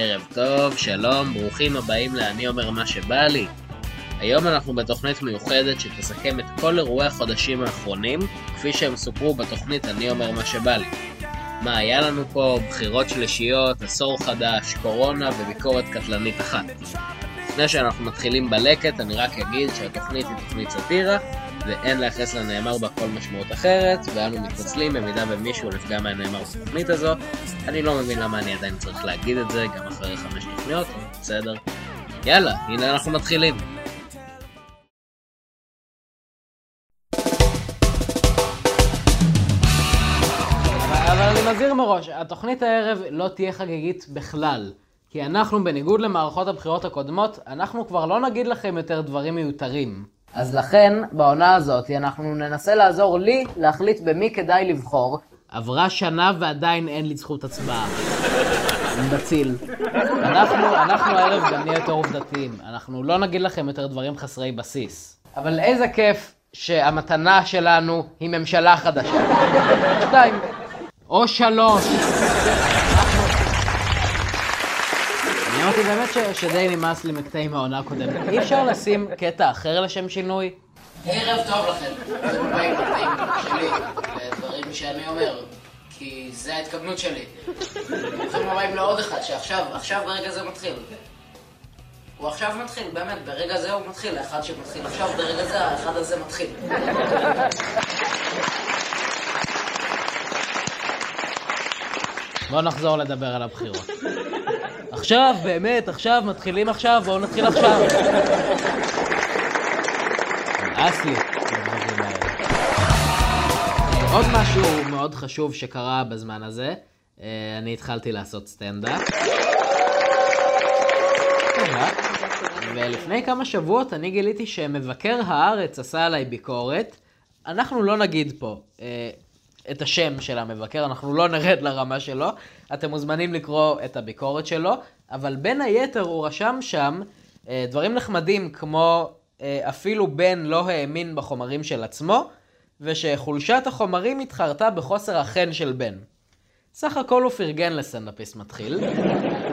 ערב טוב, שלום, ברוכים הבאים ל"אני אומר מה שבא לי". היום אנחנו בתוכנית מיוחדת שתסכם את כל אירועי החודשים האחרונים, כפי שהם סופרו בתוכנית "אני אומר מה שבא לי". מה היה לנו פה? בחירות שלישיות, עשור חדש, קורונה וביקורת קטלנית אחת. לפני שאנחנו מתחילים בלקט, אני רק אגיד שהתוכנית היא תוכנית סאטירה, ואין לייחס לנאמר בה כל משמעות אחרת, ואנו מתנצלים במידה ומישהו נפגע מהנאמר בתוכנית הזו. אני לא מבין למה אני עדיין צריך להגיד את זה, גם אחרי חמש תוכניות, בסדר. יאללה, הנה אנחנו מתחילים. מזהיר מראש, התוכנית הערב לא תהיה חגיגית בכלל. כי אנחנו, בניגוד למערכות הבחירות הקודמות, אנחנו כבר לא נגיד לכם יותר דברים מיותרים. אז לכן, בעונה הזאת, אנחנו ננסה לעזור לי להחליט במי כדאי לבחור. עברה שנה ועדיין אין לי זכות הצבעה. בציל. אנחנו, אנחנו הערב גם נהיה יותר עובדתיים. אנחנו לא נגיד לכם יותר דברים חסרי בסיס. אבל איזה כיף שהמתנה שלנו היא ממשלה חדשה. שתיים. או שלוש. אני אמרתי באמת ש- שדי נמאס לי מקטעים מהעונה הקודמת. אי אפשר לשים קטע אחר לשם שינוי? ערב טוב לכם. זה באים בקטעים שלי, ודברים שאני אומר, כי זה ההתכוונות שלי. ברוכים הבאים לעוד אחד, שעכשיו, עכשיו ברגע זה מתחיל. הוא עכשיו מתחיל, באמת, ברגע זה הוא מתחיל, האחד שמתחיל עכשיו, ברגע זה האחד הזה מתחיל. בואו נחזור לדבר על הבחירות. עכשיו, באמת, עכשיו, מתחילים עכשיו, בואו נתחיל עכשיו. נמאס לי. עוד משהו מאוד חשוב שקרה בזמן הזה, אה, אני התחלתי לעשות סטנדאפ. ולפני כמה שבועות אני גיליתי שמבקר הארץ עשה עליי ביקורת. אנחנו לא נגיד פה אה, את השם של המבקר, אנחנו לא נרד לרמה שלו. אתם מוזמנים לקרוא את הביקורת שלו, אבל בין היתר הוא רשם שם אה, דברים נחמדים כמו אה, אפילו בן לא האמין בחומרים של עצמו, ושחולשת החומרים התחרתה בחוסר החן של בן. סך הכל הוא פרגן לסטנדאפיסט מתחיל,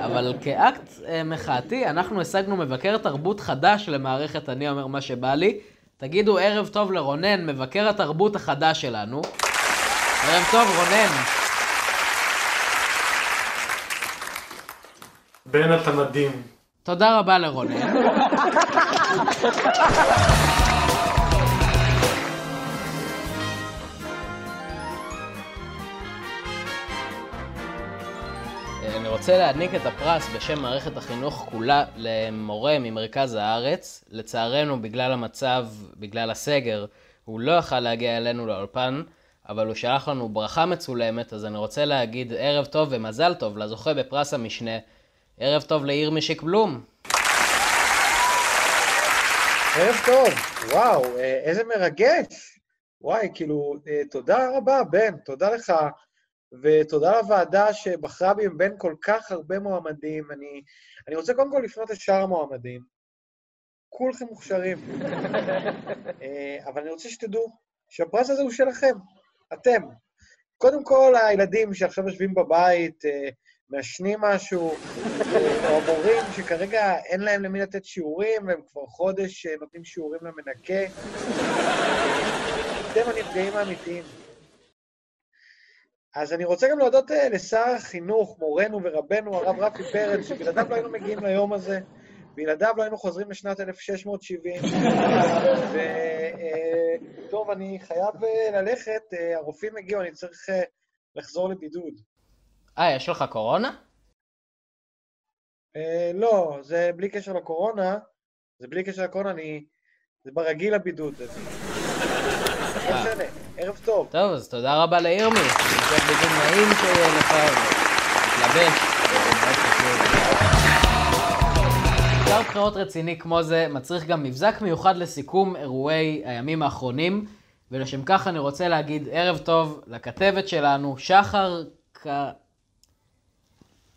אבל כאקט אה, מחאתי, אנחנו השגנו מבקר תרבות חדש למערכת אני אומר מה שבא לי. תגידו ערב טוב לרונן, מבקר התרבות החדש שלנו. ערב טוב, רונן. בן אתה מדהים. תודה רבה לרונן. אני רוצה להעניק את הפרס בשם מערכת החינוך כולה למורה ממרכז הארץ. לצערנו, בגלל המצב, בגלל הסגר, הוא לא יכל להגיע אלינו לאולפן, אבל הוא שלח לנו ברכה מצולמת, אז אני רוצה להגיד ערב טוב ומזל טוב לזוכה בפרס המשנה. ערב טוב לעיר משיק בלום. ערב טוב, וואו, אה, איזה מרגש. וואי, כאילו, אה, תודה רבה, בן, תודה לך, ותודה לוועדה שבחרה בי בין כל כך הרבה מועמדים. אני, אני רוצה קודם כל לפנות לשאר המועמדים. כולכם מוכשרים. אה, אבל אני רוצה שתדעו שהפרס הזה הוא שלכם, אתם. קודם כל, הילדים שעכשיו יושבים בבית, מעשנים משהו, אה, או המורים שכרגע אין להם למי לתת שיעורים, והם כבר חודש אה, נותנים שיעורים למנקה. אתם הנפגעים האמיתיים. אז אני רוצה גם להודות אה, לשר החינוך, מורנו ורבנו, הרב רפי פרץ, שבלעדיו לא היינו מגיעים ליום הזה, בלעדיו לא היינו חוזרים לשנת 1670. וטוב, אני חייב אה, ללכת, אה, הרופאים הגיעו, אני צריך אה, לחזור לבידוד. אה, יש לך קורונה? אה, לא, זה בלי קשר לקורונה, זה בלי קשר לקורונה, אני... זה ברגיל הבידוד. זה לא משנה, ערב טוב. טוב, אז תודה רבה לירמי. המשך בידוד נעים שיהיה לך. זה חשוב. משטר בחירות רציני כמו זה מצריך גם מבזק מיוחד לסיכום אירועי הימים האחרונים, ולשם כך אני רוצה להגיד ערב טוב לכתבת שלנו, שחר ק...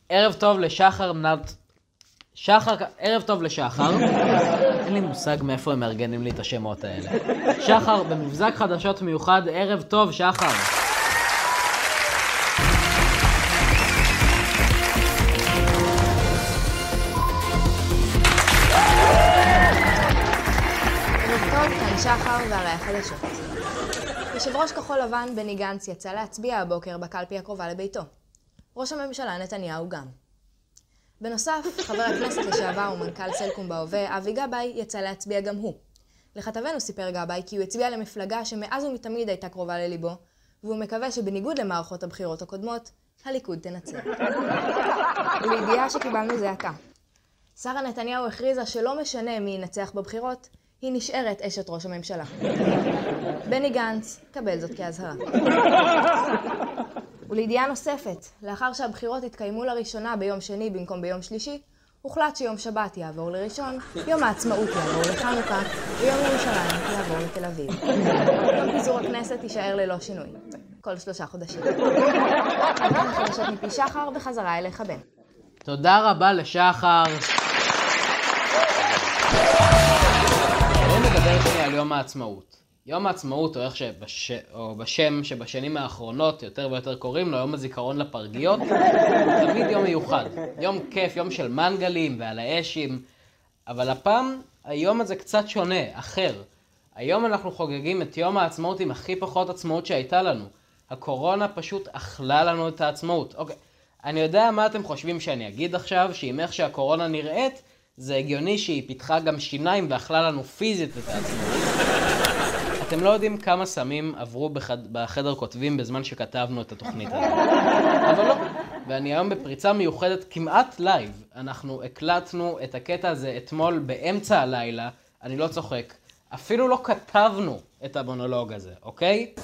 ערב טוב לשחר מנת... שחר... ערב טוב לשחר. אין לי מושג מאיפה הם מארגנים לי את השמות האלה. שחר, במבזק חדשות מיוחד, ערב טוב, שחר. יושב ראש כחול לבן בני גנץ יצא להצביע הבוקר בקלפי הקרובה לביתו. ראש הממשלה נתניהו גם. בנוסף, חבר הכנסת לשעבר ומנכ"ל סלקום בהווה, אבי גבאי, יצא להצביע גם הוא. לכתבנו סיפר גבאי כי הוא הצביע למפלגה שמאז ומתמיד הייתה קרובה לליבו, והוא מקווה שבניגוד למערכות הבחירות הקודמות, הליכוד תנצח. ולידיעה שקיבלנו זה עתה. שרה נתניהו הכריזה שלא משנה מי ינצח בבחירות, היא נשארת אשת ראש הממשלה. בני גנץ, קבל זאת כאזהרה. ולידיעה נוספת, לאחר שהבחירות התקיימו לראשונה ביום שני במקום ביום שלישי, הוחלט שיום שבת יעבור לראשון, יום העצמאות יעבור לחנוכה, ויום ירושלים יעבור לתל אביב. יום פיזור הכנסת יישאר ללא שינוי, כל שלושה חודשים. עד כאן החדשות מפי שחר, וחזרה אליך בן. תודה רבה לשחר. בואו נדבר שנייה על יום העצמאות. יום העצמאות, או איך שבש... או בשם שבשנים האחרונות יותר ויותר קוראים לו, יום הזיכרון לפרגיות, הוא תמיד יום מיוחד. יום כיף, יום של מנגלים ועל האשים, אבל הפעם היום הזה קצת שונה, אחר. היום אנחנו חוגגים את יום העצמאות עם הכי פחות עצמאות שהייתה לנו. הקורונה פשוט אכלה לנו את העצמאות. אוקיי, אני יודע מה אתם חושבים שאני אגיד עכשיו, שעם איך שהקורונה נראית, זה הגיוני שהיא פיתחה גם שיניים ואכלה לנו פיזית את העצמאות. אתם לא יודעים כמה סמים עברו בחד... בחדר כותבים בזמן שכתבנו את התוכנית הזאת. אבל לא. ואני היום בפריצה מיוחדת כמעט live. אנחנו הקלטנו את הקטע הזה אתמול באמצע הלילה, אני לא צוחק. אפילו לא כתבנו את המונולוג הזה, אוקיי?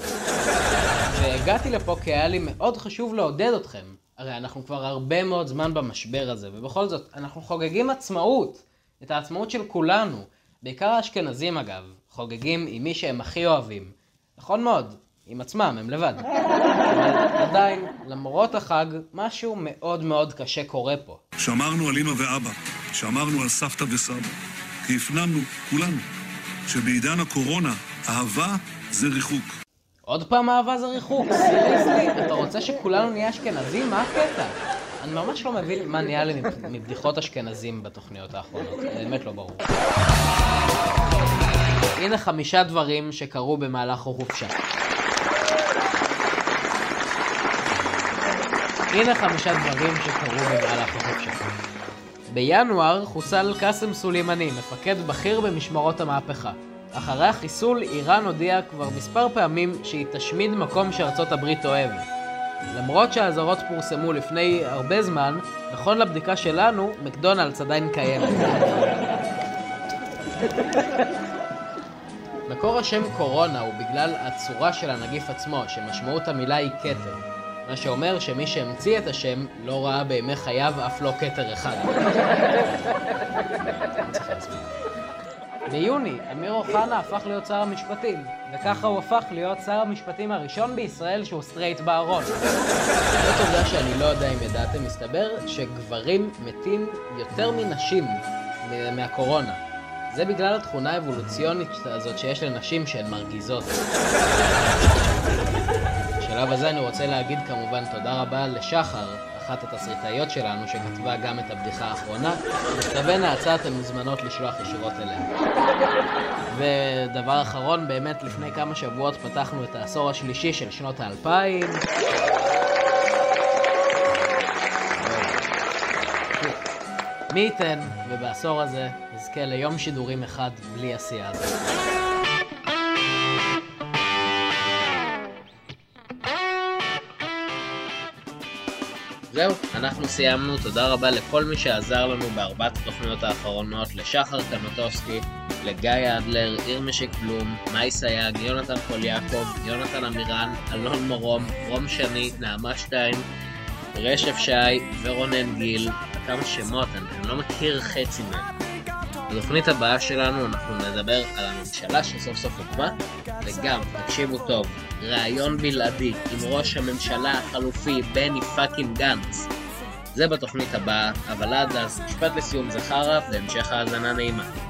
והגעתי לפה כי היה לי מאוד חשוב לעודד אתכם. הרי אנחנו כבר הרבה מאוד זמן במשבר הזה, ובכל זאת, אנחנו חוגגים עצמאות. את העצמאות של כולנו. בעיקר האשכנזים אגב, חוגגים עם מי שהם הכי אוהבים. נכון מאוד, עם עצמם, הם לבד. אבל עדיין, למרות החג, משהו מאוד מאוד קשה קורה פה. שמרנו על אמא ואבא, שמרנו על סבתא וסבא, כי הפנמנו, כולנו, שבעידן הקורונה, אהבה זה ריחוק. עוד פעם אהבה זה ריחוק, סיריסלי, אתה רוצה שכולנו נהיה אשכנזים? מה הקטע? אני ממש לא מבין מה נהיה לי מבדיחות אשכנזים בתוכניות האחרונות, באמת לא ברור. הנה חמישה דברים שקרו במהלך החופשה. הנה חמישה דברים שקרו במהלך החופשה. בינואר חוסל קאסם סולימני, מפקד בכיר במשמרות המהפכה. אחרי החיסול, איראן הודיעה כבר מספר פעמים שהיא תשמיד מקום שארצות הברית אוהבת. למרות שהאזהרות פורסמו לפני הרבה זמן, נכון לבדיקה שלנו, מקדונלדס עדיין קיימת. מקור השם קורונה הוא בגלל הצורה של הנגיף עצמו, שמשמעות המילה היא כתר. מה שאומר שמי שהמציא את השם לא ראה בימי חייו אף לא כתר אחד. ביוני, אמיר אוחנה הפך להיות שר המשפטים, וככה הוא הפך להיות שר המשפטים הראשון בישראל שהוא סטרייט בארון. זאת עובדה שאני לא יודע אם ידעתם, מסתבר שגברים מתים יותר מנשים מהקורונה. זה בגלל התכונה האבולוציונית הזאת שיש לנשים שהן מרגיזות. בשלב הזה אני רוצה להגיד כמובן תודה רבה לשחר, אחת התסריטאיות שלנו, שכתבה גם את הבדיחה האחרונה. מכתבי נאצה אתן מוזמנות לשלוח ישירות אליה. ודבר אחרון, באמת לפני כמה שבועות פתחנו את העשור השלישי של שנות האלפיים. מי ייתן, ובעשור הזה נזכה ליום שידורים אחד בלי עשייה הזאת. זהו, אנחנו סיימנו, תודה רבה לכל מי שעזר לנו בארבעת התוכניות האחרונות, לשחר קנוטובסקי, לגיא אדלר, ירמשיק בלום, מאי סייג, יונתן פוליאקוב, יונתן עמירן, אלון מורום, רום שני, נעמה שטיין, רשף שי ורונן גיל, כמה שמות, אני, אני לא מכיר חצי מהם. בתוכנית הבאה שלנו אנחנו נדבר על הממשלה שסוף סוף הוקמה, וגם, תקשיבו טוב, ראיון בלעדי עם ראש הממשלה החלופי בני פאקינג גנץ. זה בתוכנית הבאה, אבל עד אז, משפט לסיום זכרה והמשך האזנה נעימה.